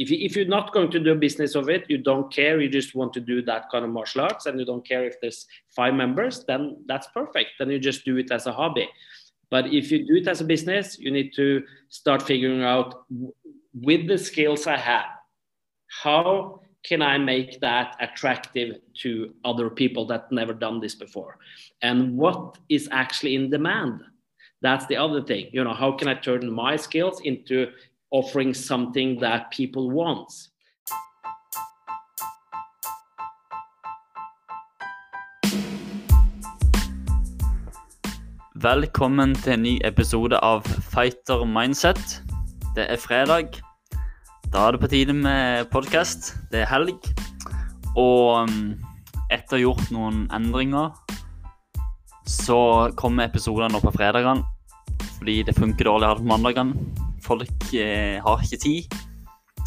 if, you, if you're not going to do a business of it, you don't care, you just want to do that kind of martial arts and you don't care if there's five members, then that's perfect. Then you just do it as a hobby. But if you do it as a business, you need to start figuring out with the skills I have, how can I make that attractive to other people that never done this before? And what is actually in demand? That's the other thing. You know, how can I turn my skills into offering something that people want? Velkommen til en ny episode av Fighter Mindset. Det er fredag. Da er det på tide med podkast. Det er helg. Og um, etter å ha gjort noen endringer, så kommer episodene nå på fredagene. Fordi det funker dårlig her på mandagene. Folk eh, har ikke tid.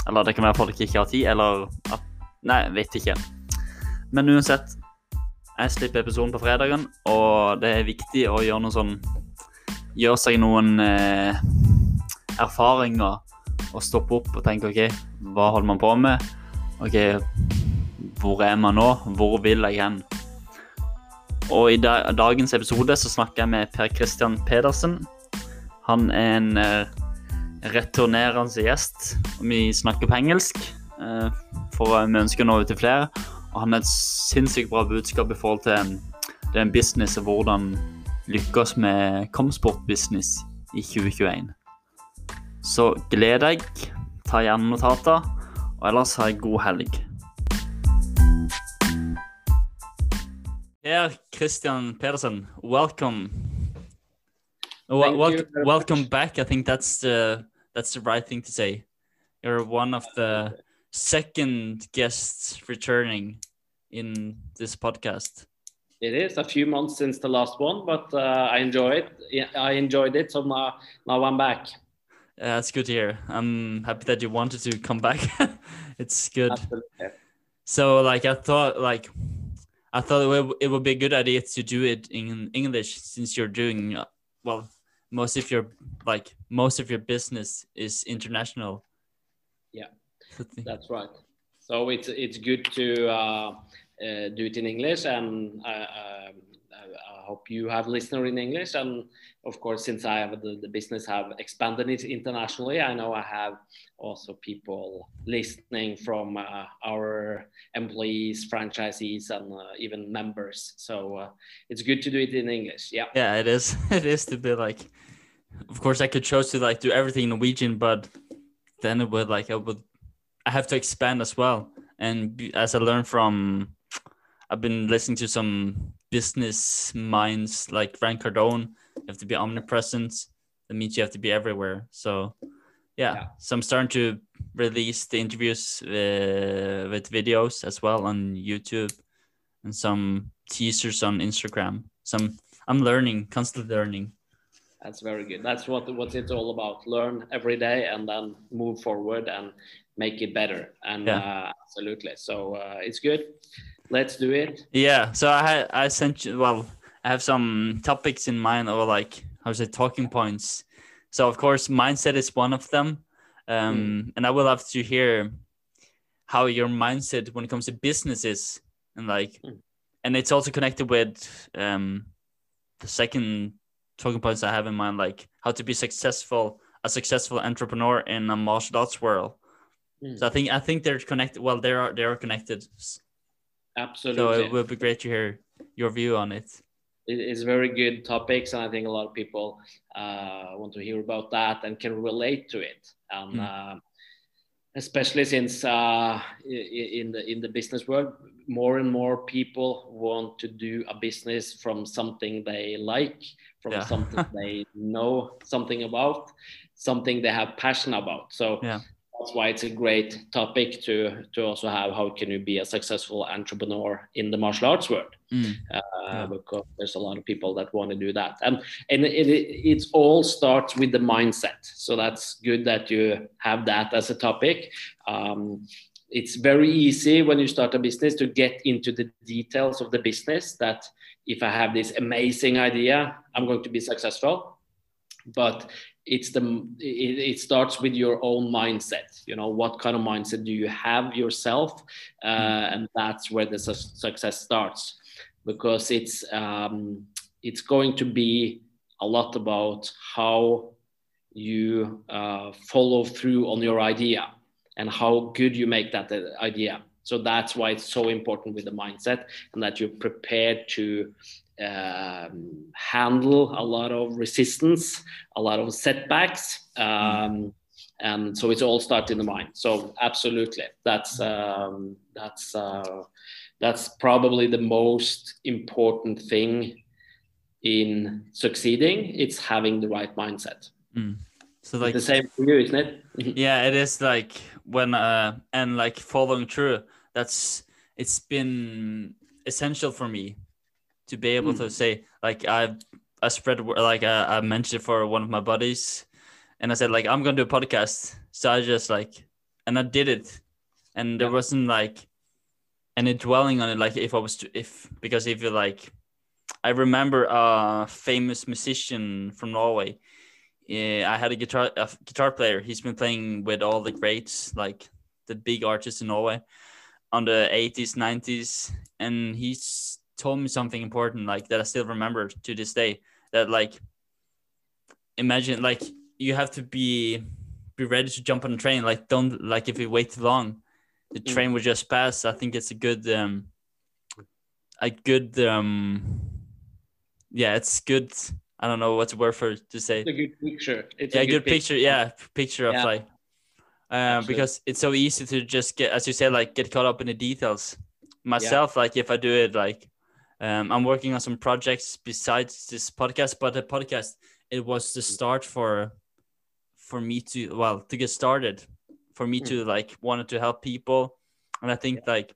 Eller det kan være folk ikke har tid, eller at Nei, vet ikke. Men uansett, jeg slipper episoden på fredagen, og det er viktig å gjøre noe sånn Gjøre seg noen eh, erfaringer og stoppe opp og tenke OK, hva holder man på med? OK, hvor er man nå? Hvor vil jeg hen? Og i dagens episode så snakker jeg med Per Christian Pedersen. Han er en eh, returnerende gjest. Vi snakker på engelsk, eh, for vi ønsker å nå ut til flere. Og han har et sinnssykt bra budskap i forhold til det er en business og hvordan lykkes med kampsportbusiness i 2021. Så gled deg, ta gjerne notater, og ellers ha en god helg. Per Christian Pedersen, welcome. Well, wel welcome back. I think that's the that's the right thing to say. You're one of the second guests returning in this podcast. It is a few months since the last one, but uh, I enjoy it. I enjoyed it, so now now I'm back. Yeah, it's good to hear. I'm happy that you wanted to come back. it's good. Absolutely. So, like, I thought, like, I thought it would, it would be a good idea to do it in English since you're doing uh, well. Most of your like most of your business is international. Yeah. That's right. So it's it's good to uh, uh, do it in English, and I, I, hope you have listener in English. And of course, since I have the, the, business have expanded it internationally, I know I have also people listening from uh, our employees, franchisees, and uh, even members. So uh, it's good to do it in English. Yeah. Yeah, it is. It is to be like. Of course, I could choose to like do everything in Norwegian, but then it would like I would I have to expand as well. And as I learned from, I've been listening to some business minds like Grant Cardone. You have to be omnipresent. That means you have to be everywhere. So, yeah. yeah. So I'm starting to release the interviews uh, with videos as well on YouTube and some teasers on Instagram. Some I'm learning, constantly learning. That's very good. That's what what it's all about. Learn every day and then move forward and make it better. And yeah. uh, absolutely, so uh, it's good. Let's do it. Yeah. So I had I sent you. Well, I have some topics in mind, or like how's it talking points. So of course, mindset is one of them, um, mm. and I will have to hear how your mindset when it comes to businesses and like, mm. and it's also connected with um, the second talking points I have in mind, like how to be successful, a successful entrepreneur in a martial arts world. Mm. So I think I think they're connected. Well, they are they are connected. Absolutely. So it would be great to hear your view on it. It's very good topics, and I think a lot of people uh, want to hear about that and can relate to it. And mm. uh, especially since uh, in the in the business world, more and more people want to do a business from something they like, from yeah. something they know something about, something they have passion about. So yeah that's why it's a great topic to to also have how can you be a successful entrepreneur in the martial arts world mm. uh, yeah. because there's a lot of people that want to do that and and it, it, all starts with the mindset so that's good that you have that as a topic um, it's very easy when you start a business to get into the details of the business that if i have this amazing idea i'm going to be successful. But it's the it, it, starts with your own mindset. You know what kind of mindset do you have yourself? Uh, mm. and that's where the su- success starts. Because it's um, it's going to be a lot about how you uh, follow through on your idea and how good you make that uh, idea so that's why it's so important with the mindset and that you're prepared to um, handle a lot of resistance, a lot of setbacks. Um, and so it's all starts in the mind. So absolutely, that's um, that's uh, that's probably the most important thing in succeeding. It's having the right mindset. Mm. So like it's the same for you, isn't it? yeah, it is like when uh and like following through. That's it's been essential for me to be able mm. to say like I I spread like I, I mentioned for one of my buddies, and I said like I'm gonna do a podcast. So I just like and I did it, and there yeah. wasn't like any dwelling on it. Like if I was to if because if you like, I remember a famous musician from Norway. Yeah, I had a guitar a guitar player. He's been playing with all the greats, like the big artists in Norway, on the 80s, 90s, and he's told me something important like that I still remember to this day that like imagine like you have to be be ready to jump on a train like don't like if you wait too long the mm. train will just pass I think it's a good um a good um yeah it's good I don't know what's the word for to say it's a good picture it's yeah a good, good picture. picture. yeah picture of yeah. like um, because it's so easy to just get as you said like get caught up in the details myself yeah. like if I do it like um, I'm working on some projects besides this podcast, but the podcast it was the start for for me to well to get started, for me mm. to like wanted to help people, and I think yeah. like,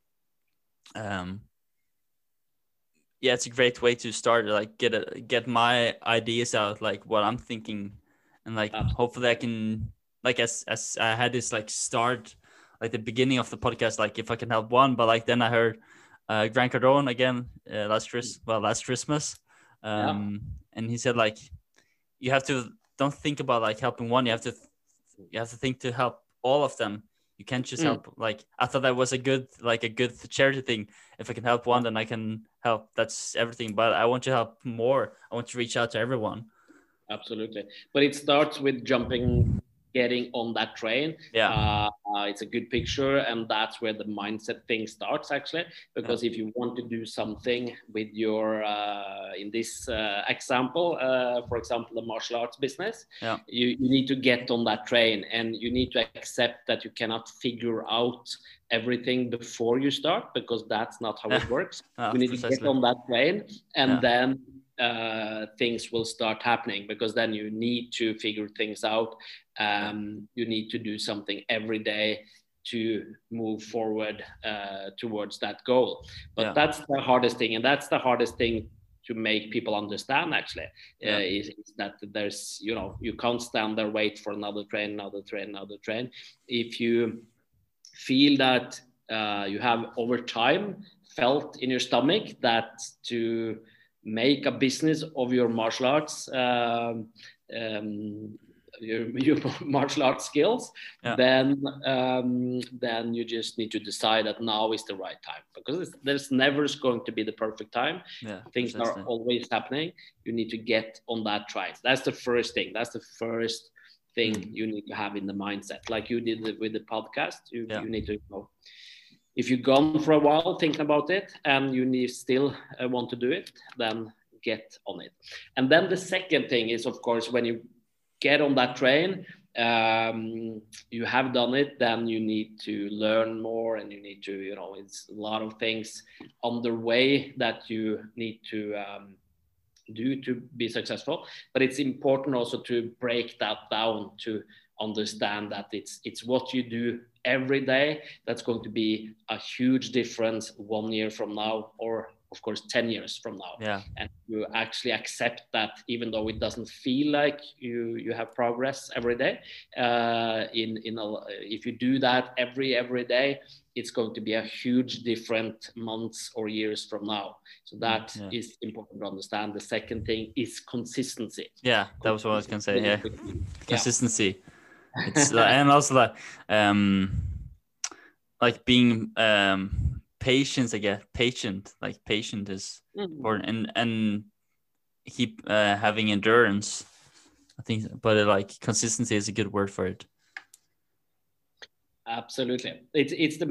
um, yeah, it's a great way to start like get a get my ideas out, like what I'm thinking, and like hopefully I can like as as I had this like start like the beginning of the podcast, like if I can help one, but like then I heard uh, Grant Cardone again uh, last Chris well last Christmas, um, yeah. and he said like you have to don't think about like helping one. You have to you have to think to help all of them. You can't just mm. help like I thought that was a good like a good charity thing. If I can help one, then I can help. That's everything. But I want to help more. I want to reach out to everyone. Absolutely, but it starts with jumping getting on that train. Yeah, uh, uh, it's a good picture, and that's where the mindset thing starts actually. Because yeah. if you want to do something with your, uh, in this uh, example, uh, for example, the martial arts business, yeah. you, you need to get on that train, and you need to accept that you cannot figure out everything before you start because that's not how it works. you need precisely. to get on that train, and yeah. then uh, things will start happening because then you need to figure things out. Um, you need to do something every day to move forward uh, towards that goal. But yeah. that's the hardest thing, and that's the hardest thing to make people understand actually uh, yeah. uh, is, is, that there's you know you can't stand there wait for another train another train another train if you feel that uh, you have over time felt in your stomach that to make a business of your martial arts um, um, your, your, martial arts skills yeah. then um, then you just need to decide that now is the right time. Because there's never going to be the perfect time. Yeah, things are always happening. You need to get on that track that's the first thing. That's the first thing mm. you need to have in the mindset like you did with the podcast you, yeah. you need to you know if you've gone for a while thinking about it and you need still uh, want to do it, then get on it. And then the second thing is, of course, when you get on that train, um, you have done it, then you need to learn more and you need to, you know, it's a lot of things on the way that you need to um, do to be successful. But it's important also to break that down to understand that it's it's what you do every day that's going to be a huge difference one year from now or of course 10 years from now. Yeah. And you actually accept that even though it doesn't feel like you you have progress every day uh, in in a, if you do that every every day it's going to be a huge different months or years from now. So that yeah. is important to understand. The second thing is consistency. Yeah that was what i was going to say yeah. Consistency. It's like, and also like um like being um patience i guess patient like patient is Mhm. important and and keep uh, having endurance i think but uh, like consistency is a good word for it Absolutely. It's it's the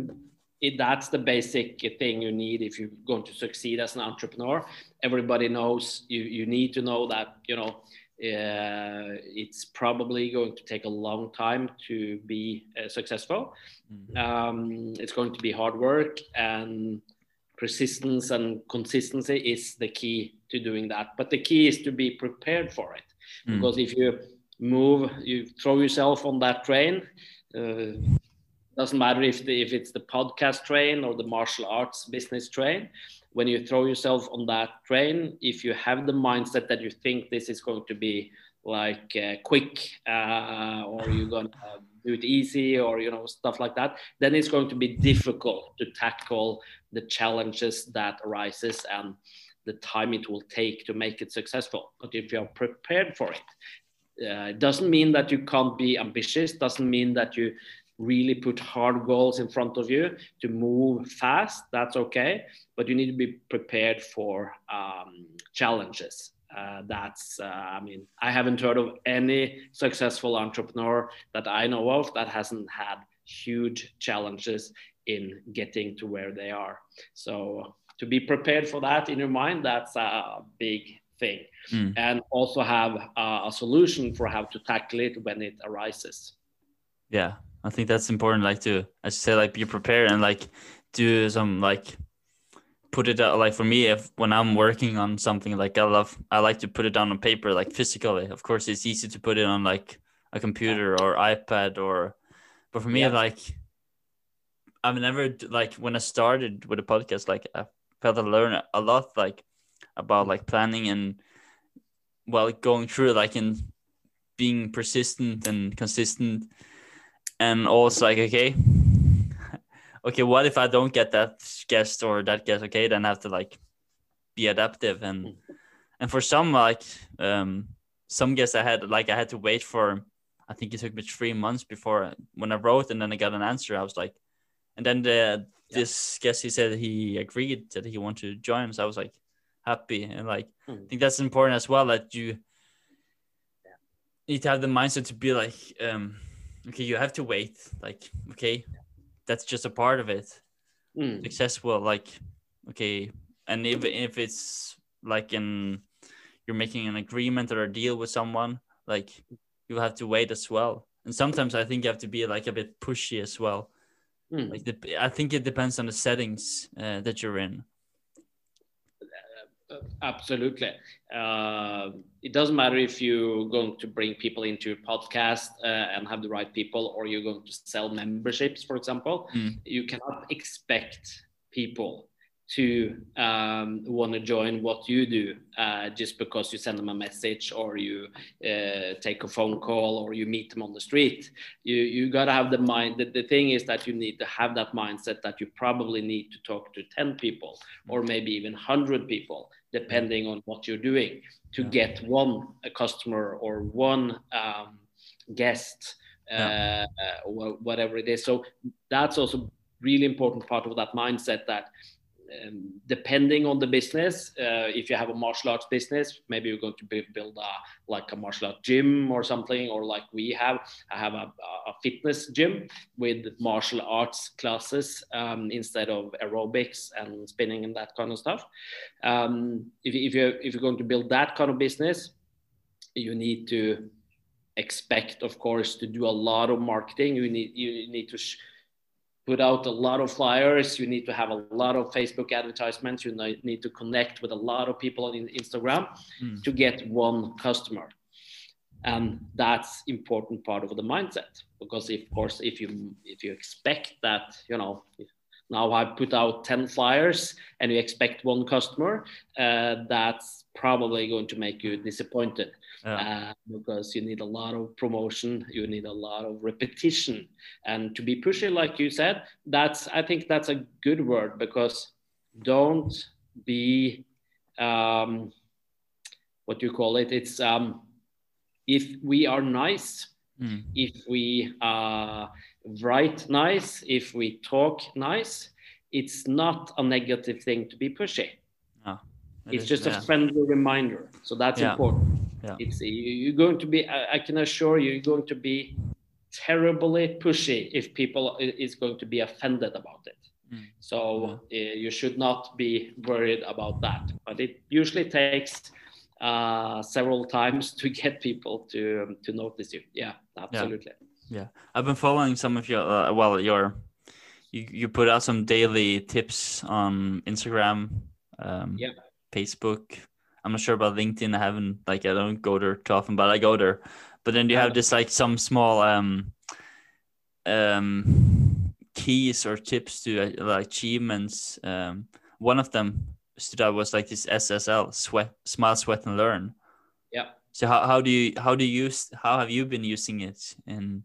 it, that's the basic thing you need if you're going to succeed as an entrepreneur. Everybody knows you you need to know that you know uh, it's probably going to take a long time to be uh, successful. Um, it's going to be hard work and persistence and consistency is the key to doing that. But the key is to be prepared for it Mm. because if you move, you throw yourself on that train. Uh, doesn't matter if the, if it's the podcast train or the martial arts business train. When you throw yourself on that train, if you have the mindset that you think this is going to be like uh, quick uh, or you're going to do it easy or you know stuff like that then it's going to be difficult to tackle the challenges that arises and the time it will take to make it successful. But if you're prepared for it uh, it doesn't mean that you can't be ambitious doesn't mean that you really put hard goals in front of you to move fast that's okay but you need to be prepared for um, challenges. Uh, that's uh, i mean i haven't heard of any successful entrepreneur that i know of that hasn't had huge challenges in getting to where they are. So to be prepared for that in your mind that's a big thing. Mm. and also have uh, a solution for how to tackle it when it arises. Yeah i think that's important like to as you say like be prepared and like do some like put it out like for me if when i'm working on something like i love i like to put it down on paper like physically of course it's easy to put it on like a computer or ipad or but for me Yeah. like i've never like when i started with a podcast like i felt i learned a lot like about like planning and well going through like in being persistent and consistent and also like okay okay what if i don't get that guest or that guest okay then i have to like be adaptive and and for some like um some guests i had like i had to wait for i think it took me three months before when i wrote and then i got an answer i was like and then the Yeah. this guest he said he agreed that he wanted to join so i was like happy and like i Mm. think that's important as well that you need to have the mindset to be like um okay you have to wait like okay that's just a part of it Mm. successful like okay and if if it's like in you're making an agreement or a deal with someone like you have to wait as well and sometimes i think you have to be like a bit pushy as well Mm. like the, i think it depends on the settings uh, that you're in Absolutely. Uh, it doesn't matter if you're going to bring people into your podcast uh, and have the right people, or you're going to sell memberships, for example. Mm. You cannot expect people to um, want to join what you do uh, just because you send them a message or you uh, take a phone call or you meet them on the street. You you gotta have the mind. The, the thing is that you need to have that mindset that you probably need to talk to ten people or maybe even 100 people, depending on what you're doing, to Yeah. get one a customer or one um, guest, uh, uh, whatever it is. So that's also really important part of that mindset that um, depending on the business, uh, if you have a martial arts business, maybe you're going to build a like a martial art gym or something, or like we have, I have a, a fitness gym with martial arts classes um, instead of aerobics and spinning and that kind of stuff. Um, if, if you if you're going to build that kind of business, you need to expect, of course, to do a lot of marketing. You need you need to. Sh- put out a lot of flyers. You need to have a lot of Facebook advertisements. You need to connect with a lot of people on Instagram Mm. to get one customer. And that's important part of the mindset because, of course, if you if you expect that you know now I put out 10 flyers and you expect one customer, uh, that's probably going to make you disappointed yeah. uh, because you need a lot of promotion, you need a lot of repetition. And to be pushy, like you said, that's, I think that's a good word because don't be, um, what do you call it? It's, um, if we are nice, mm. if we uh, write nice, if we talk nice, it's not a negative thing to be pushy. Oh, it's is, just yeah. a friendly reminder. So that's yeah. important. Yeah. It's you're going to be. I can assure you, you're going to be terribly pushy if people is going to be offended about it. Mm. So yeah. you should not be worried about that. But it usually takes uh, several times to get people to to notice you. Yeah, absolutely. Yeah, yeah. I've been following some of your uh, well your you you put out some daily tips on Instagram, um, yeah, Facebook. I'm not sure about LinkedIn. I haven't like I don't go there too often, but I go there. But then you have just like some small um um keys or tips to uh, achievements. Um, one of them stood out was like this SSL sweat, smile, sweat, and learn. Yeah. So how, how do you how do you use how have you been using it in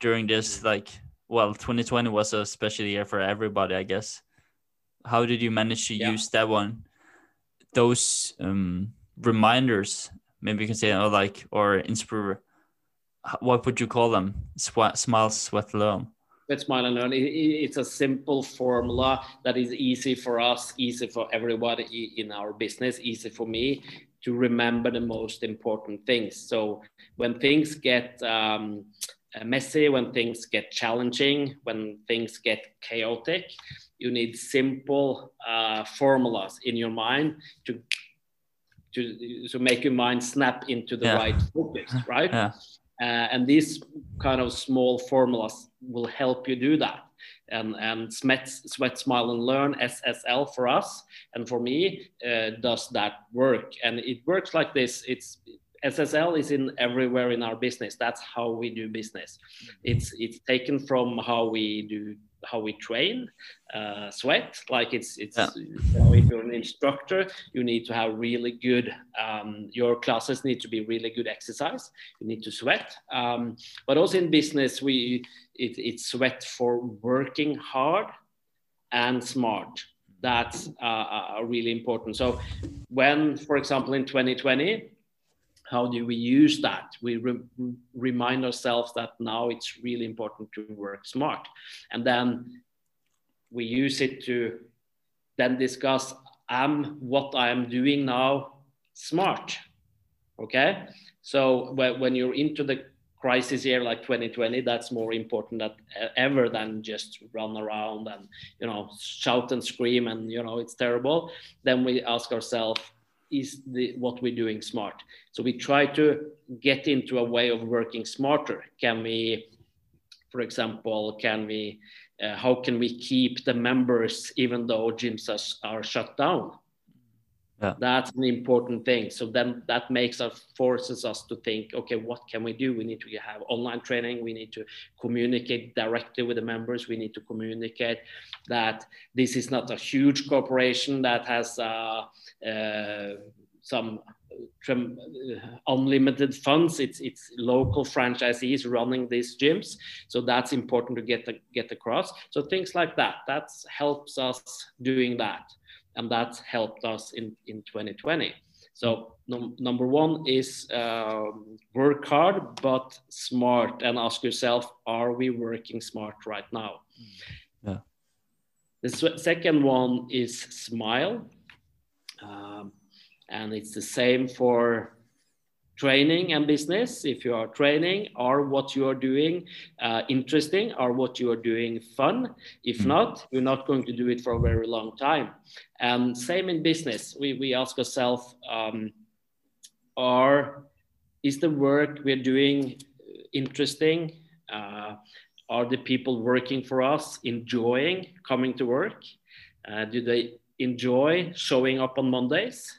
during this mm. like well 2020 was a special year for everybody I guess. How did you manage to yeah. use that one? Those um, reminders, maybe you can say, or like, or inspire. What would you call them? Sweat, smile, sweat, learn. Let's smile and learn. It's a simple formula that is easy for us, easy for everybody in our business, easy for me to remember the most important things. So when things get um, messy, when things get challenging, when things get chaotic, you need simple uh, formulas in your mind to to to make your mind snap into the yeah. right focus, right? Yeah. Uh, and these kind of small formulas will help you do that. And, and sweat, sweat, smile, and learn SSL for us and for me uh, does that work. And it works like this. It's SSL is in everywhere in our business. That's how we do business. It's it's taken from how we do how we train uh, sweat like it's it's yeah. you know, if you're an instructor you need to have really good um, your classes need to be really good exercise you need to sweat um, but also in business we it, it's sweat for working hard and smart that's uh, uh really important so when for example in 2020 how do we use that? We re remind ourselves that now it's really important to work smart. And then we use it to then discuss am what I am doing now smart? Okay. So when you're into the crisis year like 2020, that's more important than ever than just run around and you know shout and scream and you know it's terrible. Then we ask ourselves, is the, what we're doing smart. So we try to get into a way of working smarter. Can we, for example, can we, uh, how can we keep the members even though gyms are, are shut down? Yeah. That's an important thing. So then that makes us forces us to think, okay, what can we do? We need to have online training. We need to communicate directly with the members. We need to communicate that this is not a huge corporation that has uh, uh, some uh, unlimited funds. It's it's local franchisees running these gyms, so that's important to get the, get across. So things like that that helps us doing that and that helped us in, in 2020. So num number one is uh, work hard but smart, and ask yourself: Are we working smart right now? Yeah. The second one is smile, um, and it's the same for training and business if you are training or what you are doing uh, interesting or what you are doing fun. If mm. not you're not going to do it for a very long time. And same in business. We, we ask ourselves um, are is the work we're doing interesting? Uh, are the people working for us enjoying coming to work? Uh, do they enjoy showing up on mondays?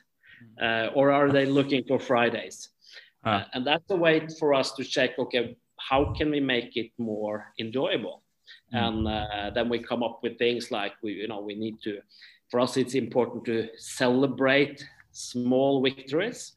Mm. uh, or are they looking for fridays uh, and that's a way for us to check okay how can we make it more enjoyable mm. and uh, then we come up with things like we you know we need to for us it's important to celebrate small victories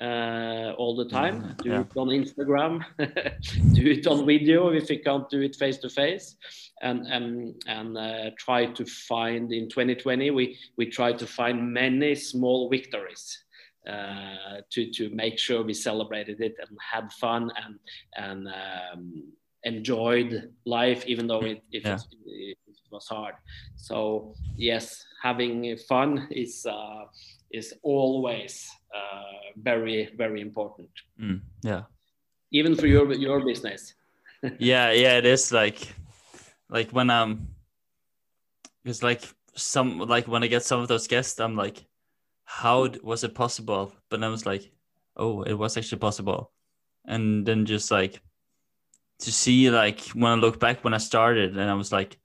uh, all the time. Mm, do yeah. it on Instagram, do it on video if you can't do it face to face, and and and uh, try to find in 2020 we we try to find many small victories. Uh, to to make sure we celebrated it and had fun and and um, enjoyed life even though it, it, yeah. it, it, was hard so yes having fun is uh, is always uh, very very important. Mm, yeah. Even for your your business. yeah, yeah, it is like like when I'm because like some like when I get some of those guests, I'm like, how was it possible? But I was like, oh, it was actually possible, and then just like to see like when I look back when I started, and I was like,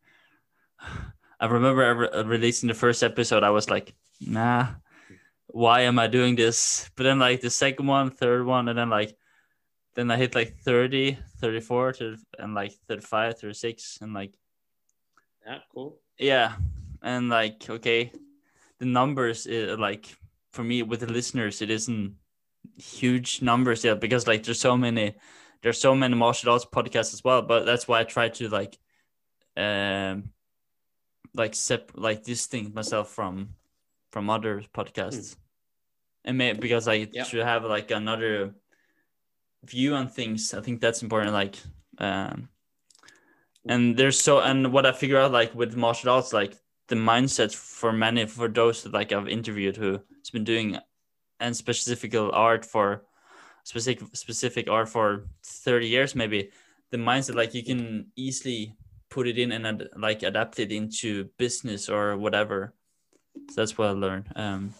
I remember uh, releasing the first episode, I was like, nah, why am I doing this? But then like the second one, third one, and then like then I hit like 30, 34 to, and like 35, 36 and like yeah, cool. Yeah. And like okay, the numbers is, like for me with the listeners it isn't huge numbers yet because like there's so many there's so many martial arts podcasts as well, but that's why I try to like um like sep like distinct myself from from other podcasts. Mm and may, because I should have like another view on things. I think that's important. Like, um, and there's so and what I figure out like with martial arts, like the mindset for many for those that like I've interviewed who has been doing and specific art for specific specific art for 30 years maybe the mindset like you can easily put it in and ad, like adapt it into business or whatever so that's what i learned um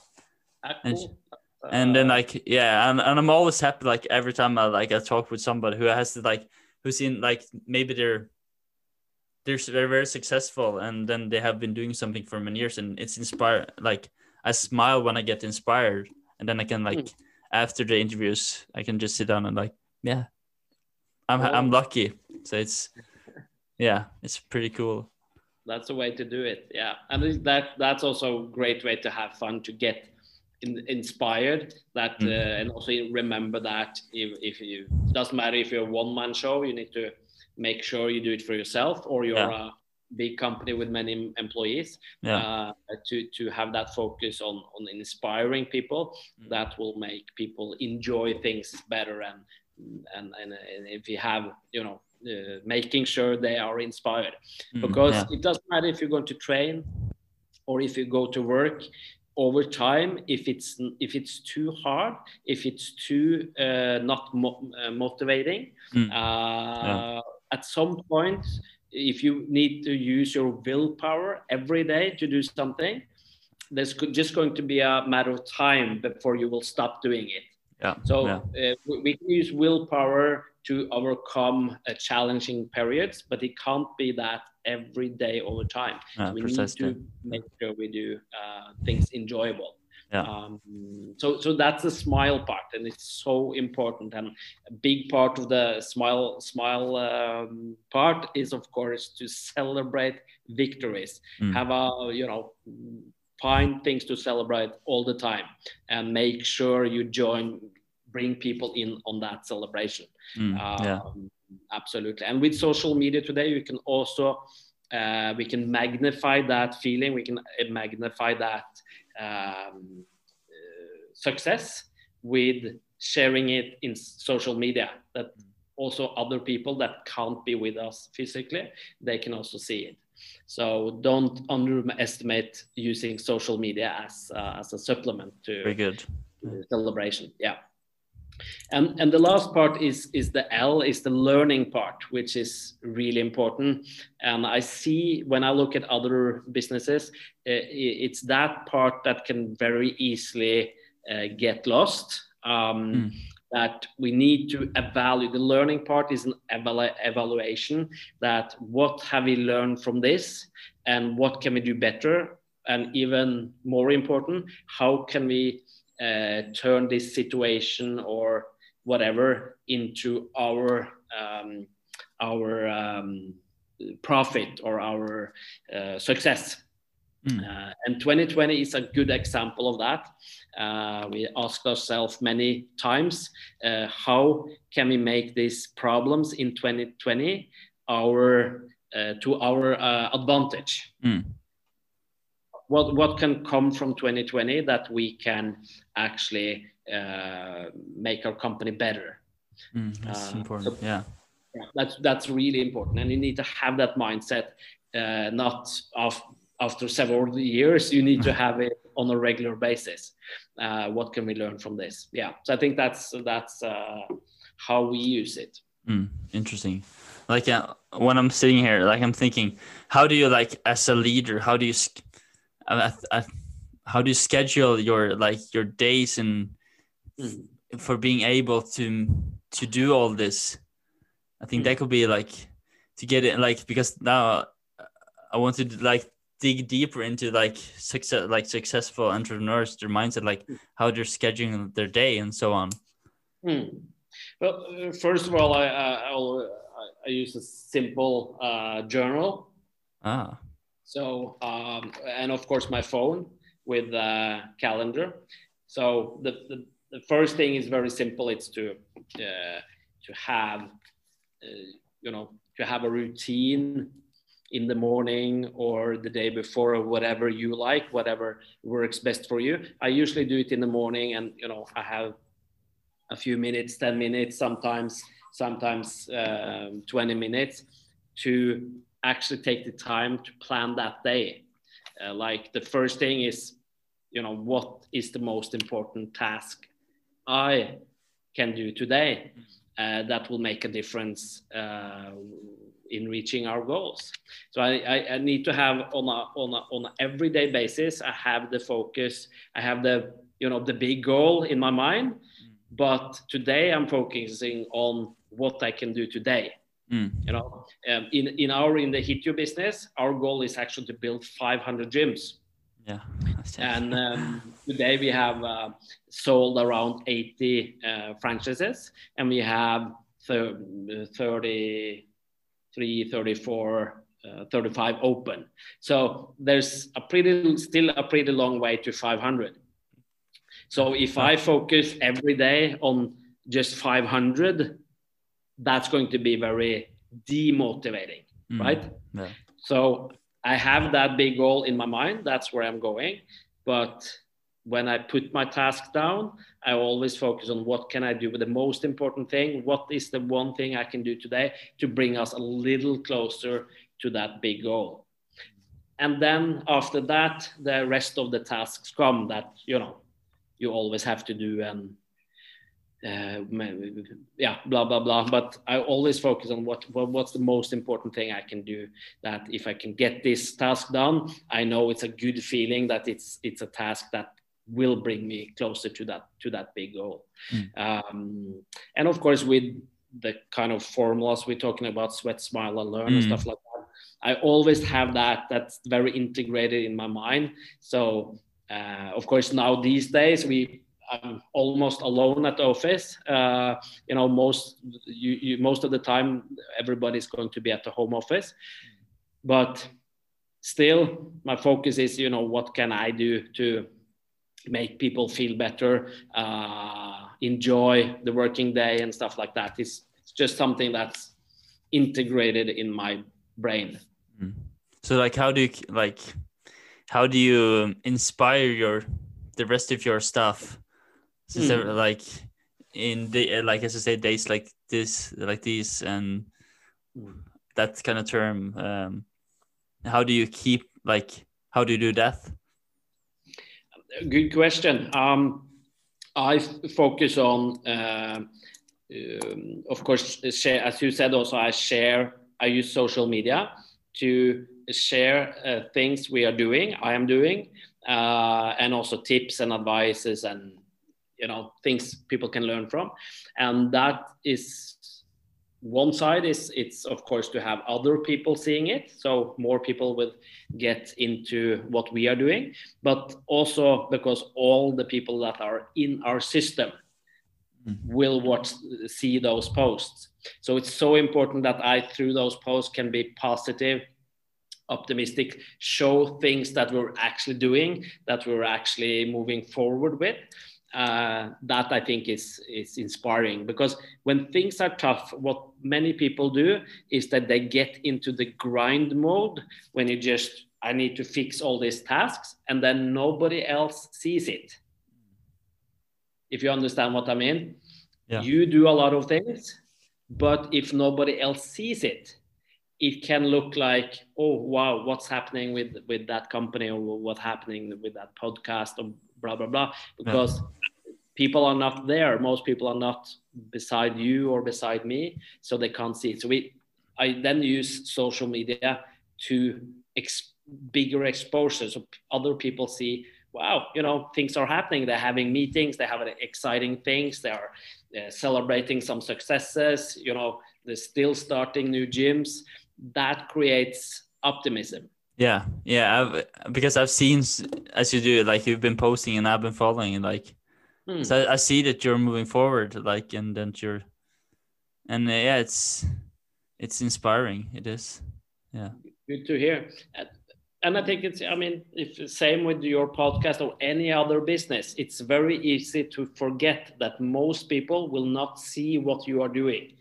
Ah, cool. and, and then like yeah, and, and I'm always happy like every time I like I talk with somebody who has to like who's in like maybe they're they're very very successful and then they have been doing something for many years and it's inspired like I smile when I get inspired and then I can like mm. after the interviews I can just sit down and like yeah I'm oh. I'm lucky so it's yeah it's pretty cool that's a way to do it yeah and that that's also a great way to have fun to get in, inspired that mm. uh, and also remember that if, if you doesn't matter if you're a one-man show you need to make sure you do it for yourself or you're yeah. a big company with many employees yeah. uh, to to have that focus on on inspiring people mm. that will make people enjoy things better and and and, and if you have you know uh, making sure they are inspired mm, because yeah. it doesn't matter if you're going to train or if you go to work over time if it's if it's too hard if it's too uh, not mo- uh, motivating mm. uh, yeah. At some point if you need to use your willpower every day to do something there's just going to be a matter of time before you will stop doing it yeah. so yeah. Uh, we can use willpower to overcome challenging periods but it can't be that every day all the time. Yeah, so we precisely. need to make sure we do uh, things enjoyable. Yeah. Um, so, so that's the smile part, and it's so important. And a big part of the smile, smile um, part is, of course, to celebrate victories. Mm. Have a, you know, find things to celebrate all the time, and make sure you join, bring people in on that celebration. Mm. Um, yeah absolutely and with social media today we can also uh, we can magnify that feeling we can uh, magnify that um, uh, success with sharing it in social media that also other people that can't be with us physically they can also see it. So don't underestimate using social media as uh, as a supplement to very good. celebration. Yeah and, and the last part is, is the L, is the learning part, which is really important. And I see when I look at other businesses, uh, it's that part that can very easily uh, get lost. Um, mm. That we need to evaluate. The learning part is an evalu evaluation. That what have we learned from this, and what can we do better, and even more important, how can we uh, turn this situation or whatever into our um, our um, profit or our uh, success. Mm. Uh, and 2020 is a good example of that. Uh, we asked ourselves many times, uh, how can we make these problems in 2020 our uh, to our uh, advantage? Mm. What what can come from 2020 that we can actually uh, make our company better? Mm, that's important. So, yeah. yeah. That's that's really important, and you need to have that mindset, not of after several years, you need to mm-hmm. have it on a regular basis. Uh, what can we learn from this? Yeah, so I think that's that's uh, how we use it. Mm, interesting. Like uh, when I'm sitting here, like I'm thinking, how do you like as a leader? How do you, how do you schedule your like your days and mm. for being able to to do all this? I think mm. that could be like to get it like because now I want to like dig deeper into like success like successful entrepreneurs their mindset like hmm. how they're scheduling their day and so on hmm. well first of all i i, I use a simple uh, journal ah so um, and of course my phone with a calendar. So the, the, the first thing is very simple. It's to uh, to have uh, you know to have a routine in the morning or the day before or whatever you like whatever works best for you. I usually do it in the morning and you know i have a few minutes 10 minutes sometimes sometimes um, 20 minutes to actually take the time to plan that day uh, like the first thing is you know what is the most important task i can do today uh, that will make a difference uh, in reaching our goals. So I, I, I, need to have on a on a on an everyday basis. I have the focus. I have the you know the big goal in my mind, but today I'm focusing on what I can do today. Mm. You know, um, in in our in the HitYou business, our goal is actually to build 500 gyms. Yeah. And um, today we have uh, sold around 80 uh, franchises, and we have 30 33, 34, uh, 35 open. So there's a pretty, still a pretty long way to 500. So if I focus every day on just 500, that's going to be very demotivating, mm. right? Yeah. So I have that big goal in my mind. That's where I'm going. But when I put my task down, I always focus on what can I do with the most important thing? What is the one thing I can do today to bring us a little closer to that big goal? And then after that, the rest of the tasks come that, you know, you always have to do and yeah, blah blah blah. But I always focus on what, what what's the most important thing I can do. That if I can get this task done, I know it's a good feeling that it's it's a task that will bring me closer to that to that big goal. Mm. Um, and of course, with the kind of formulas we're talking about, sweat, smile, and learn, mm. and stuff like that. I always have that. That's very integrated in my mind. So uh, of course, now these days we I'm almost alone at the office. Uh, you know, most you, you, most of the time everybody's going to be at the home office, but still my focus is you know what can I do to make people feel better, uh, enjoy the working day and stuff like that. It's, it's just something that's integrated in my brain. Mm. So like, how do you like, how do you inspire your, the rest of your staff? Is mm. there like in the, like, as I say, days like this, like these and that kind of term, um, how do you keep like, how do you do that? Good question. Um, I focus on, uh, um, of course, share, as you said, also I share, I use social media to share uh, things we are doing, I am doing, uh, and also tips and advices and you know things people can learn from, and that is one side is it's of course to have other people seeing it. So more people will get into what we are doing but also because all the people that are in our system mm. will watch see those posts. So it's so important that i through those posts can be positive optimistic show things that we're actually doing that we're actually moving forward with uh, that I think is is inspiring because when things are tough, what many people do is that they get into the grind mode when you just I need to fix all these tasks and then nobody else sees it. If you understand what I mean, yeah. you do a lot of things, but if nobody else sees it, it can look like oh wow what's happening with with that company or what's happening with that podcast or blah blah blah because yeah. People are not there. Most people are not beside you or beside me so they can't see. It so we i then use social media to ex- bigger exposure so other people see wow you know things are happening. They're having meetings they have exciting things they are uh, celebrating some successes you know they're still starting new gyms. That creates optimism. Yeah, yeah, I've, because I've seen as you do, like you've been posting and I've been following, like, hmm. so I, I, see that you're moving forward, like, and then you're, and uh, yeah, it's it's inspiring. It is, yeah. Good to hear, and I think it's. I mean, if same with your podcast or any other business, it's very easy to forget that most people will not see what you are doing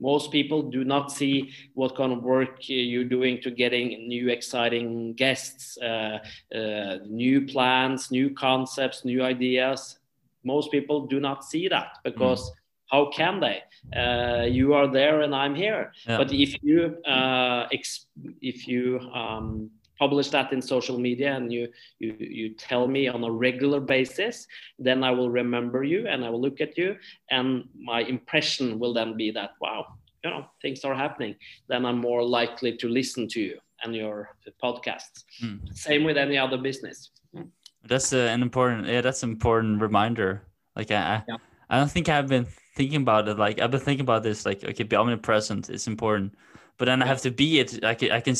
most people do not see what kind of work you're doing to getting new exciting guests uh, uh, new plans new concepts new ideas most people do not see that because mm. how can they uh, you are there and i'm here yeah. but if you uh, if you um, publish that in social media and you, you you tell me on a regular basis then i will remember you and i will look at you and my impression will then be that wow you know things are happening then i'm more likely to listen to you and your podcasts mm. same with any other business that's an important yeah that's an important reminder. Like i yeah. i don't think i've been thinking about it like i've been thinking about this like okay be omnipresent it's important but then i have to be it i can, I can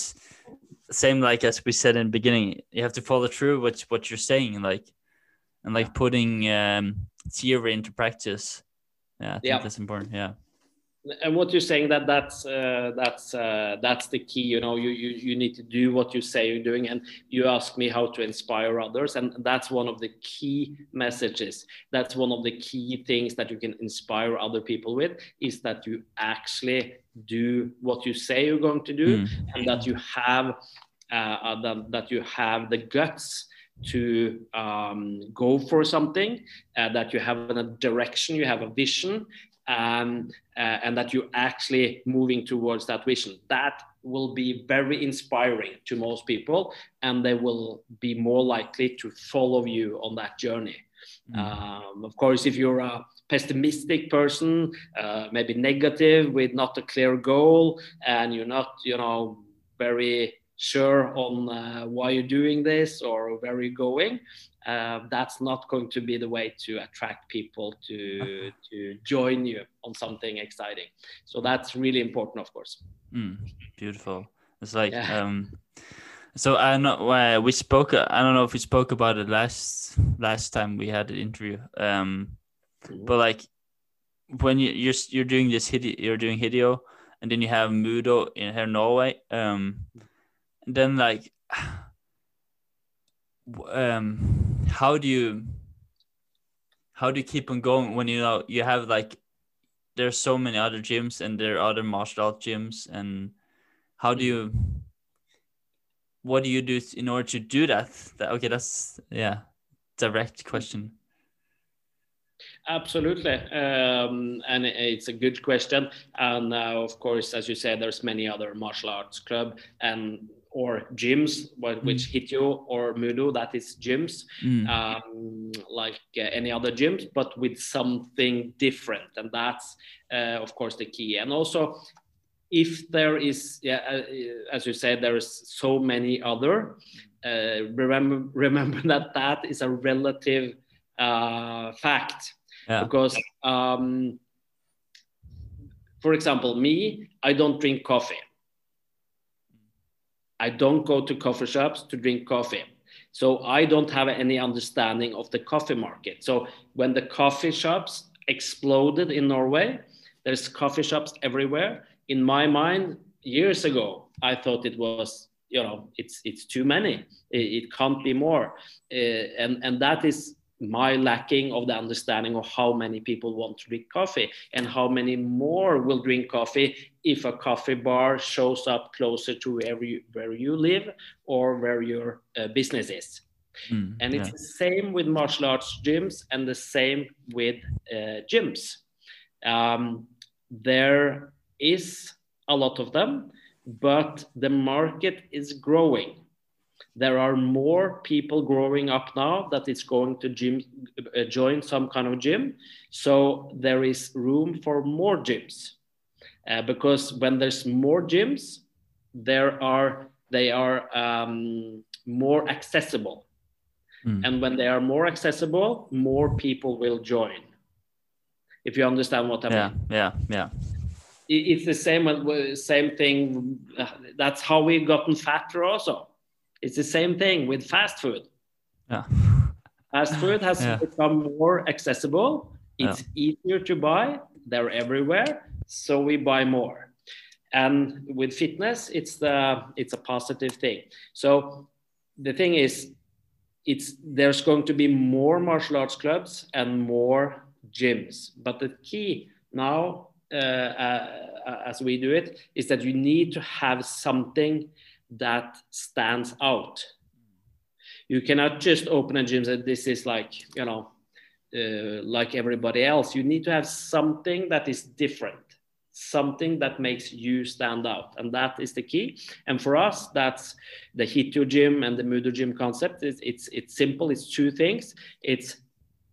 same like as we said in the beginning you have to follow through what what you're saying like and like putting um theory into practice. Yeah i think yeah. that's important yeah and what you're saying that that's uh, that's uh, that's the key you know you, you you need to do what you say you're doing. And you ask me how to inspire others. And that's one of the key messages. That's one of the key things that you can inspire other people with is that you actually do what you say you're going to do. Mm. and that you have uh, uh, that, that you have the guts to um, go for something, uh, that you have a direction, you have a vision, um, uh, and that you're actually moving towards that vision. That will be very inspiring to most people, and they will be more likely to follow you on that journey. Mm. Um, of course, if you're a pessimistic person, uh, maybe negative with not a clear goal, and you're not, you know, very sure on uh, why you're doing this or where you're going, uh, that's not going to be the way to attract people to to join you on something exciting. So that's really important, of course. Mm, beautiful. It's like yeah. um, so I know uh, we spoke. I don't know if we spoke about it last last time we had an interview. Um, mm-hmm. but like when you, you're you're doing this you're doing Hitio, and then you have Mudo in here in Norway. Um, and then like um how do you how do you keep on going when you know you have like there's so many other gyms and there are other martial art gyms and how do you what do you do in order to do that, that okay that's yeah direct question. Absolutely, um, and it's a good question. And uh, of course, as you said, there's many other martial arts club, and or gyms, which mm. you or Mudo, that is gyms, mm. um, like uh, any other gyms, but with something different. And that's, uh, of course, the key. And also, if there is, yeah, uh, as you said, there is so many other, uh, remember, remember that that is a relative uh, fact. Yeah. Because, um, for example, me, I don't drink coffee I don't go to coffee shops to drink coffee. So I don't have any understanding of the coffee market. So when the coffee shops exploded in Norway. There's coffee shops everywhere. In my mind, years ago, I thought it was you know it's it's too many. It, it can't be more, uh, and and that is my lacking of the understanding of how many people want to drink coffee and how many more will drink coffee if a coffee bar shows up closer to where you, where you live or where your uh, business is. Mm, and it's yeah. the same with martial arts gyms and the same with uh, gyms. Um, there is a lot of them, but the market is growing there are more people growing up now that is going to gym, uh, join some kind of gym. So there is room for more gyms. Uh, because when there's more gyms, there are they are um, more accessible. Mm. And when they are more accessible, more people will join. If you understand what I yeah, mean. Yeah, yeah, It's the same uh, same thing. That's how we've gotten fatter also it's the same thing with fast food. Yeah. Fast food has yeah. become more accessible. It's yeah. easier to buy. They're everywhere, so we buy more. And with fitness, it's the it's a positive thing. So the thing is, it's there's going to be more martial arts clubs and more gyms. But the key now, uh, uh, as we do it, is that you need to have something that stands out. You cannot just open a gym and say this is like, you know, uh, like everybody else. You need to have something that is different, something that makes you stand out. And that is the key. And for us, that's the Hitio gym and the Mudo gym concept. It's, it's, it's simple, it's two things. It's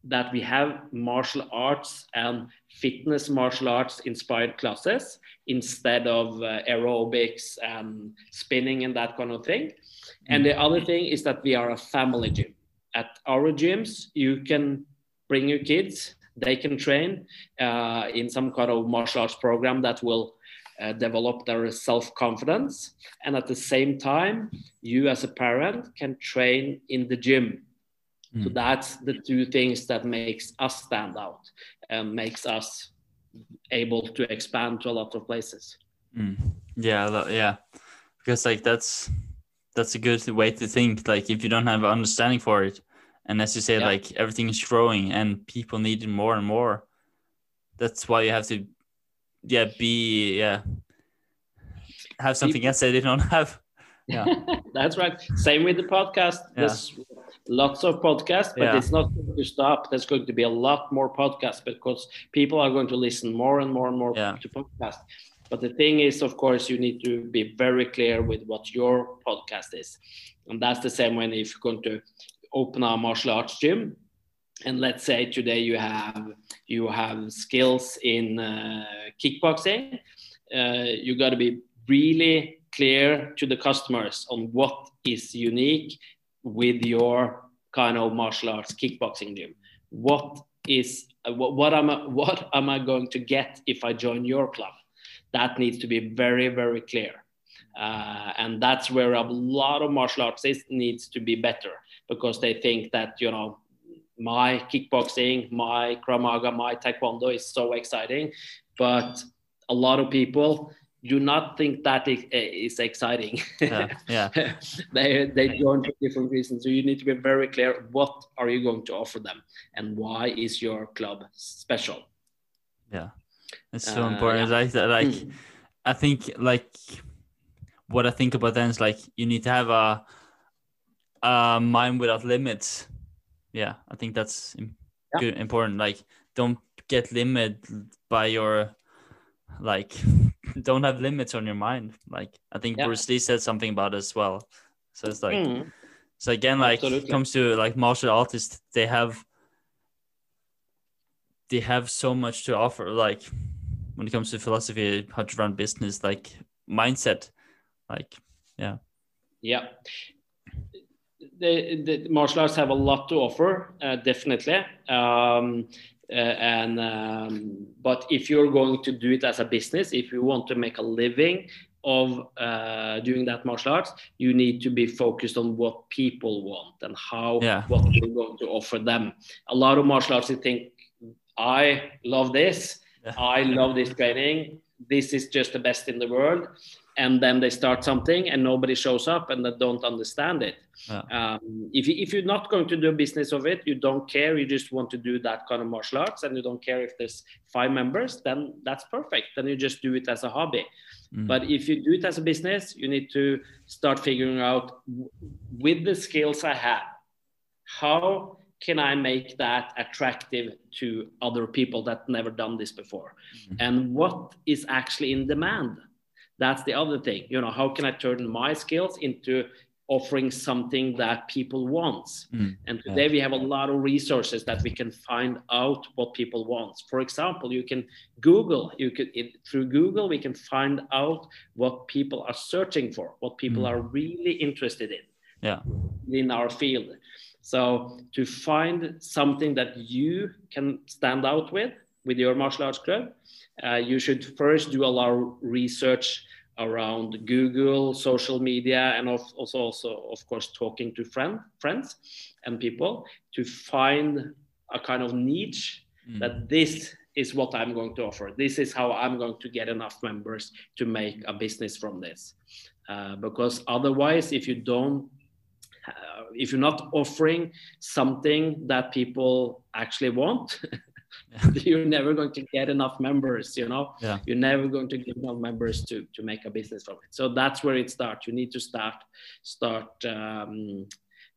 that we have martial arts and fitness martial arts inspired classes instead of uh, aerobics and spinning and that kind of thing. And the other thing is that we are a family gym. At our gyms, you can bring your kids, they can train uh, in some kind of martial arts program that will uh, develop their self confidence. And at the same time, you as a parent can train in the gym Mm. So that's the two things that makes us stand out and makes us able to expand to a lot of places. Mm. Yeah, yeah, because like that's that's a good way to think. Like if you don't have understanding for it, and as you say, yeah. like everything is growing and people need it more and more. That's why you have to, yeah, be yeah, have something else that they don't have. Yeah, that's right. Same with the podcast. Yeah. This lots of podcasts, but yeah. it's not going to stop. There's going to be a lot more podcasts because people are going to listen more and more and more yeah. to podcasts. But the thing is, of course, you need to be very clear with what your podcast is. And that's the same when if you're going to open a martial arts gym, and let's say today you have you have skills in uh, kickboxing, uh, you got to be really clear to the customers on what is unique with your kind of martial arts kickboxing gym? What is what, what am I, what am I going to get if I join your club? That needs to be very very clear, uh, and that's where a lot of martial artists needs to be better because they think that you know my kickboxing, my Krav Maga, my Taekwondo is so exciting, but a lot of people do not think that is, is exciting. Yeah, yeah. they they join for different reasons. So you need to be very clear. What are you going to offer them, and why is your club special? Yeah, it's so uh, important. Yeah. Like, like mm. I think like what I think about then is like you need to have a a mind without limits. Yeah, I think that's yeah. good, important. Like don't get limited by your like don't have limits on your mind. Like I think yeah. Bruce Lee said something about it as well. So it's like mm. so again, like Absolutely. comes to like martial artists, they have they have so much to offer. Like when it comes to philosophy, how to run business, like mindset, like yeah, yeah. The, the martial arts have a lot to offer, uh, definitely. Um, and um, but if you're going to do it as a business, if you want to make a living of uh, doing that martial arts, you need to be focused on what people want and how yeah. what you're going to offer them. A lot of martial arts, think, I love this. Yeah. I love this training. This is just the best in the world. And then they start something and nobody shows up and they don't understand it. Yeah. Um, if, you, if you're not going to do a business of it, you don't care, you just want to do that kind of martial arts and you don't care if there's five members, then that's perfect. Then you just do it as a hobby. Mm. But if you do it as a business, you need to start figuring out with the skills I have, how can I make that attractive to other people that never done this before? And what is actually in demand? That's the other thing. You know, how can I turn my skills into offering something that people want? Mm. And today we have a lot of resources that we can find out what people want. For example, you can Google. You could through Google we can find out what people are searching for, what people Mm. are really interested in Yeah. in our field. So to find something that you can stand out with with your martial arts club, uh, you should first do a lot of research around Google, social media, and also, also of course, talking to friend, friends and people to find a kind of niche Mm. that this is what I'm going to offer. This is how I'm going to get enough members to make a business from this. Uh, because otherwise, if you don't, uh, if you're not offering something that people actually want, you're never going to get enough members. You know, Yeah. you're never going to get enough members to to make a business from it. So that's where it starts. You need to start start um,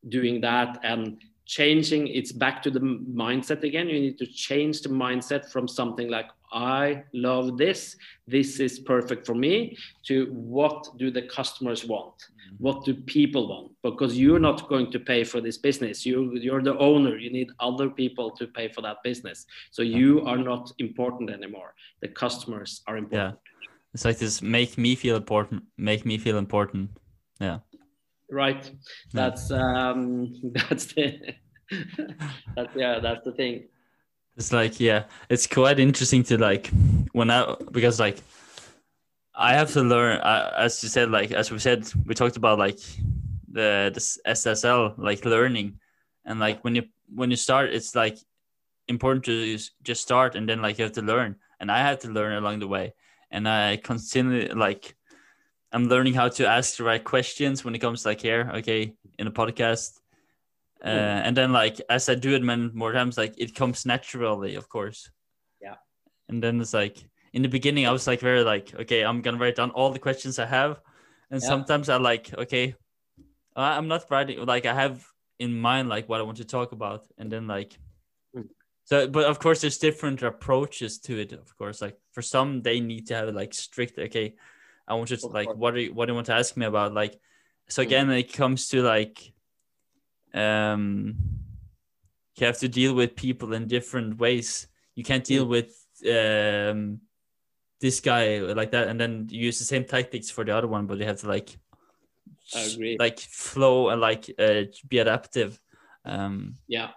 doing that and changing it's back to the mindset again. You need to change the mindset from something like i love this. This is perfect for me to what do the customers want? Mm-hmm. What do people want? Because you're not going to pay for this business. You you're the owner. You need other people to pay for that business. So you are not important anymore. The customers are important. It's like this make me feel important, make me feel important. Yeah. Right. That's um that's the that's yeah that's the thing. It's like, yeah, it's quite interesting to like when I because like I have to learn. Uh, as you said, like as we said, we talked about like the this SSL like learning, and like when you when you start, it's like important to just- start and then like you have to learn, and I had to learn along the way, and I continually like I'm learning how to ask the right questions when it comes to like here, okay, in a podcast. Uh, and then like as I do it man more times, like it comes naturally, of course. Yeah. And then it's like in the beginning, I was like very like, okay, I'm gonna write down all the questions I have, and Yeah. sometimes I like, okay, I'm not writing like I have in mind like what I want to talk about, and then like, Mm. so but of course there's different approaches to it. Of course, like for some they need to have like strict, okay, I want you to like what do you, what do you want to ask me about, like, so Mm. again it comes to like um you have to deal with people in different ways you can't deal Mm. with um this guy like that and then use the same tactics for the other one but you have to like like flow and like uh, be adaptive um Yeah.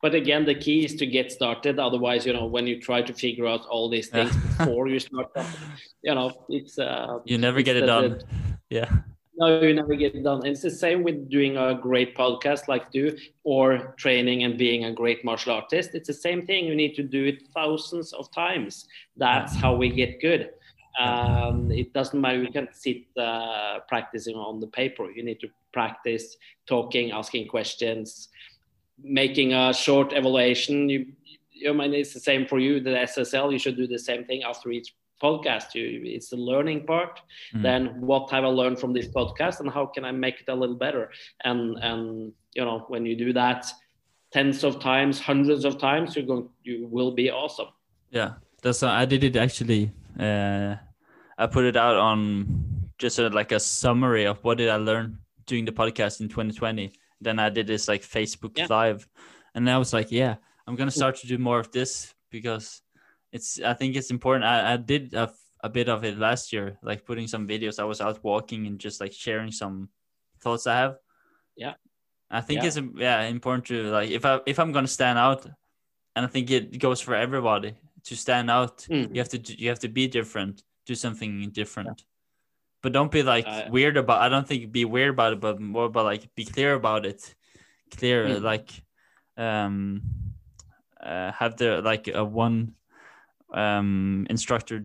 But again, the key is to get started. Otherwise, you know, when you try to figure out all these things before you start, you know, it's uh, you never get it done the- yeah no, you never get it done. And it's the same with doing a great podcast like do, or training and being a great martial artist. It's the same thing. You need to do it thousands of times. That's how we get good. Um, it doesn't matter. You can't sit uh, practicing on the paper. You need to practice talking, asking questions, making a short evaluation. You, you I mean, it's the same for you. The SSL, you should do the same thing after each podcast. You, it's the learning part. Mm. Then what have I learned from this podcast, and how can I make it a little better? And and you know, when you do that tens of times, hundreds of times, you're going, you will be awesome. Yeah, that's I did it actually. Uh, I put it out on just a, like a summary of what did I learn doing the podcast in 2020. Then I did this like Facebook Yeah. Live, and I was like, yeah, I'm gonna start to do more of this because it's. I think it's important. I, I did a bit of it last year, like putting some videos. I was out walking and just like sharing some thoughts I have. Yeah. I think Yeah. it's yeah important to like if I if I'm gonna stand out, and I think it goes for everybody to stand out Mm. you have to you have to be different do something different but don't be like Uh, weird about i don't think be weird about it but more about like be clear about it clear Mm. like um uh, have the like a one um, instructor,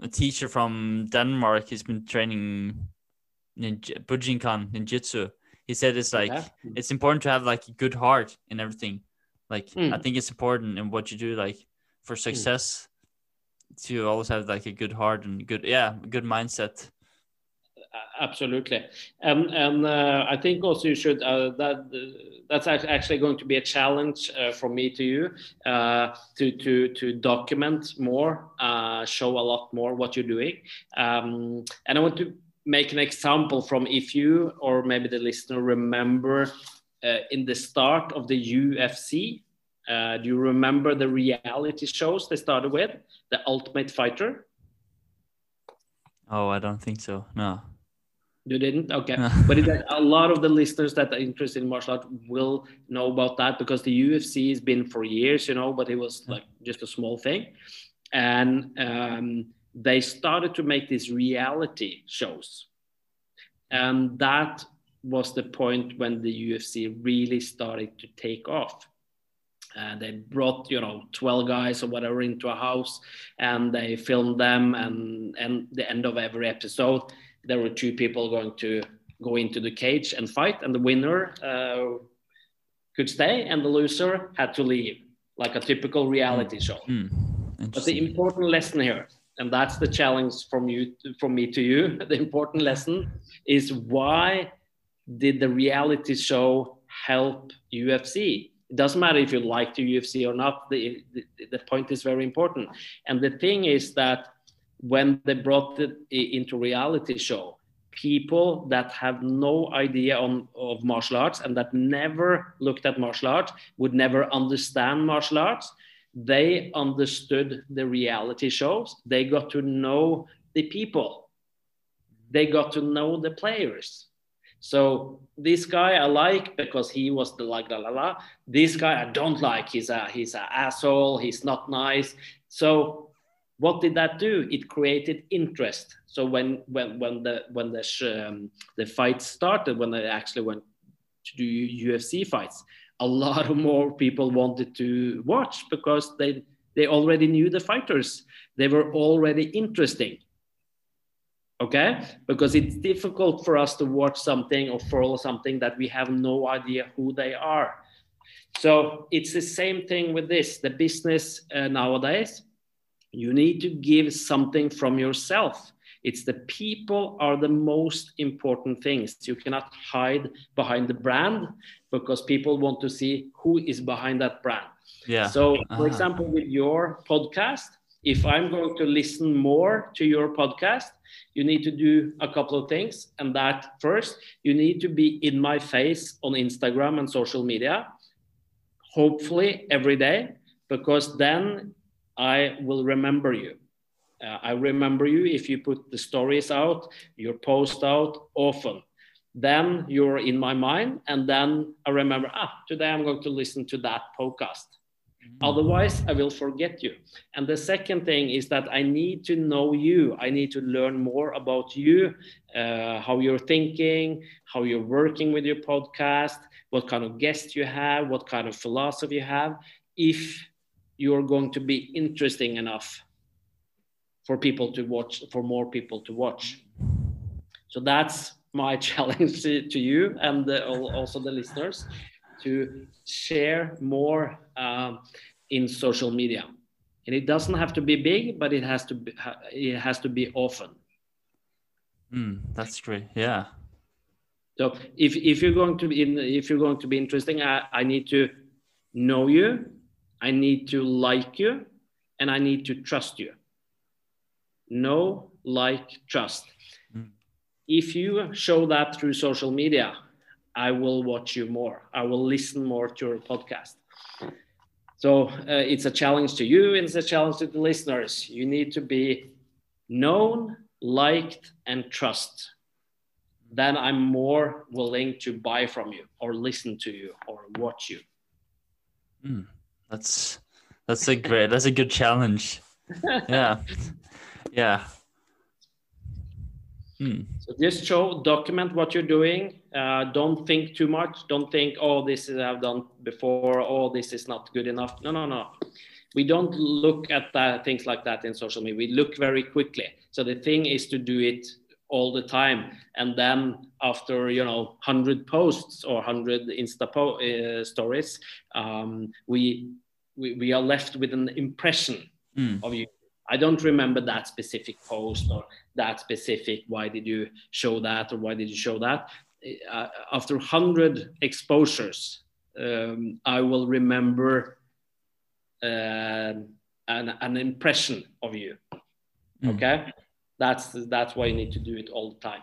a teacher from Denmark. He's been training ninja, Bujinkan ninjutsu. He said it's like Yeah. it's important to have like a good heart in everything. Like Mm. I think it's important in what you do, like for success, to always have like a good heart and good yeah, good mindset. Absolutely and and uh, i think also you should uh, that that's actually going to be a challenge uh, from me to you uh, to to to document more uh, show a lot more what you're doing um, and i want to make an example from if you or maybe the listener remember uh, in the start of the ufc do you remember the reality shows they started with the ultimate fighter Oh, I don't think so. No. You didn't? Okay. But a lot of the listeners that are interested in martial art will know about that because the UFC has been for years, you know, but it was like just a small thing. And um, they started to make these reality shows. And that was the point when the UFC really started to take off. And they brought, you know, 12 guys or whatever into a house and they filmed them. And, and the end of every episode, there were two people going to go into the cage and fight, and the winner uh, could stay, and the loser had to leave, like a typical reality show. Hmm. But the important lesson here, and that's the challenge from you, from me to you. The important lesson is why did the reality show help UFC? It doesn't matter if you like the UFC or not. The, the, the point is very important. And the thing is that when they brought it into reality show, people that have no idea on, of martial arts and that never looked at martial arts would never understand martial arts they understood the reality shows. They got to know the people. They got to know the players. So this guy i like because he was the like la la la. This guy i don't like. He's a he's an asshole. He's not nice. So what did that do? It created interest. So when when when the when the um, the fight started when they actually went to do ufc fights a lot of more people wanted to watch because they they already knew the fighters. They were already interesting. Okay? Because it's difficult for us to watch something or follow something that we have no idea who they are. So it's the same thing with this. The business uh, nowadays you need to give something from yourself it's the people are the most important things you cannot hide behind the brand because people want to see who is behind that brand Yeah. so, for Ah. example, with your podcast, if I'm going to listen more to your podcast, you need to do a couple of things. And that first, you need to be in my face on Instagram and social media, hopefully every day, because then I will remember you. Uh, I remember you if you put the stories out, your post out often. Then you're in my mind, and then I remember, ah, today I'm going to listen to that podcast. Otherwise, I will forget you. And the second thing is that I need to know you. I need to learn more about you, uh, how you're thinking, how you're working with your podcast, what kind of guests you have, what kind of philosophy you have, if you're going to be interesting enough for people to watch, for more people to watch. So that's my challenge to, you and the, also the listeners to share more um, in social media. And it doesn't have to be big, but it has to be, it has to be often. Hmm. That's great. Yeah. So if, if you're going to be in, if you're going to be interesting, I, I need to know you, I need to like you, and I need to trust you. Know, like, trust. Mm. If you show that through social media, I will watch you more. I will listen more to your podcast. So uh, it's a challenge to you, and it's a challenge to the listeners. You need to be known, liked, and trust then I'm more willing to buy from you or listen to you or watch you. Hmm. That's that's a great. That's a good challenge. Yeah. Yeah. Mm. So just show, document what you're doing. Uh, don't think too much. Don't think, oh, this is I've done before. Oh, this is not good enough. No, no, no. We don't look at that, things like that in social media. We look very quickly. So the thing is to do it all the time, and then after you know 100 posts or 100 Insta po- uh, stories, um, we, we we are left with an impression Mm. of you. I don't remember that specific post or that specific. Why did you show that or why did you show that? Uh, after hundred exposures, um, I will remember uh, an, an impression of you. Mm. Okay, that's that's why you need to do it all the time.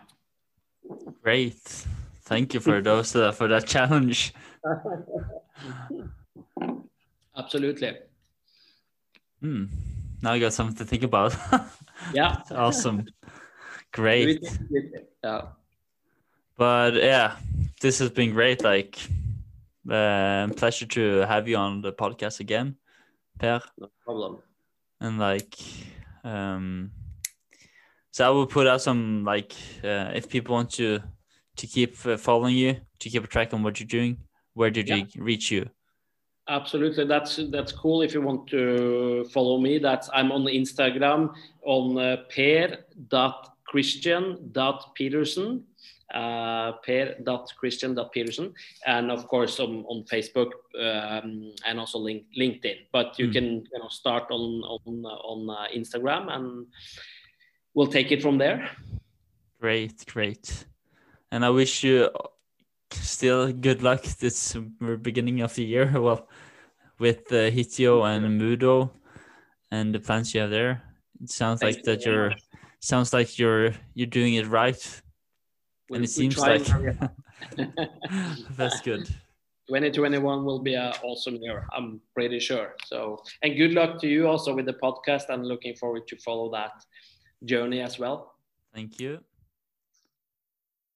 Great. Thank you for those uh, for that challenge. Absolutely. Hmm. Now I got something to think about. Yeah. awesome. Great. Yeah. But yeah, this has been great. Like, uh, pleasure to have you on the podcast again, Per. No problem. And like, um, so I will put out some like, uh, if people want to to keep uh, following you, to keep a track on what you're doing, where did Yeah. you reach you? Absolutely, that's that's cool. If you want to follow me, that's I'm on Instagram on uh, per.christian.peterson, uh, per.christian.peterson, and of course on, on Facebook um, and also link, LinkedIn. But you Mm. can you know start on on on uh, Instagram, and we'll take it from there. Great, great. And I wish you still good luck this beginning of the year. Well, with uh, Hitio and Mudo and the plans you have there, it sounds Thank like you that you're much. sounds like you're you're doing it right, and it seems like that's good. 2021 will be an awesome year. I'm pretty sure. So, and good luck to you also with the podcast. I'm looking forward to follow that journey as well. Thank you.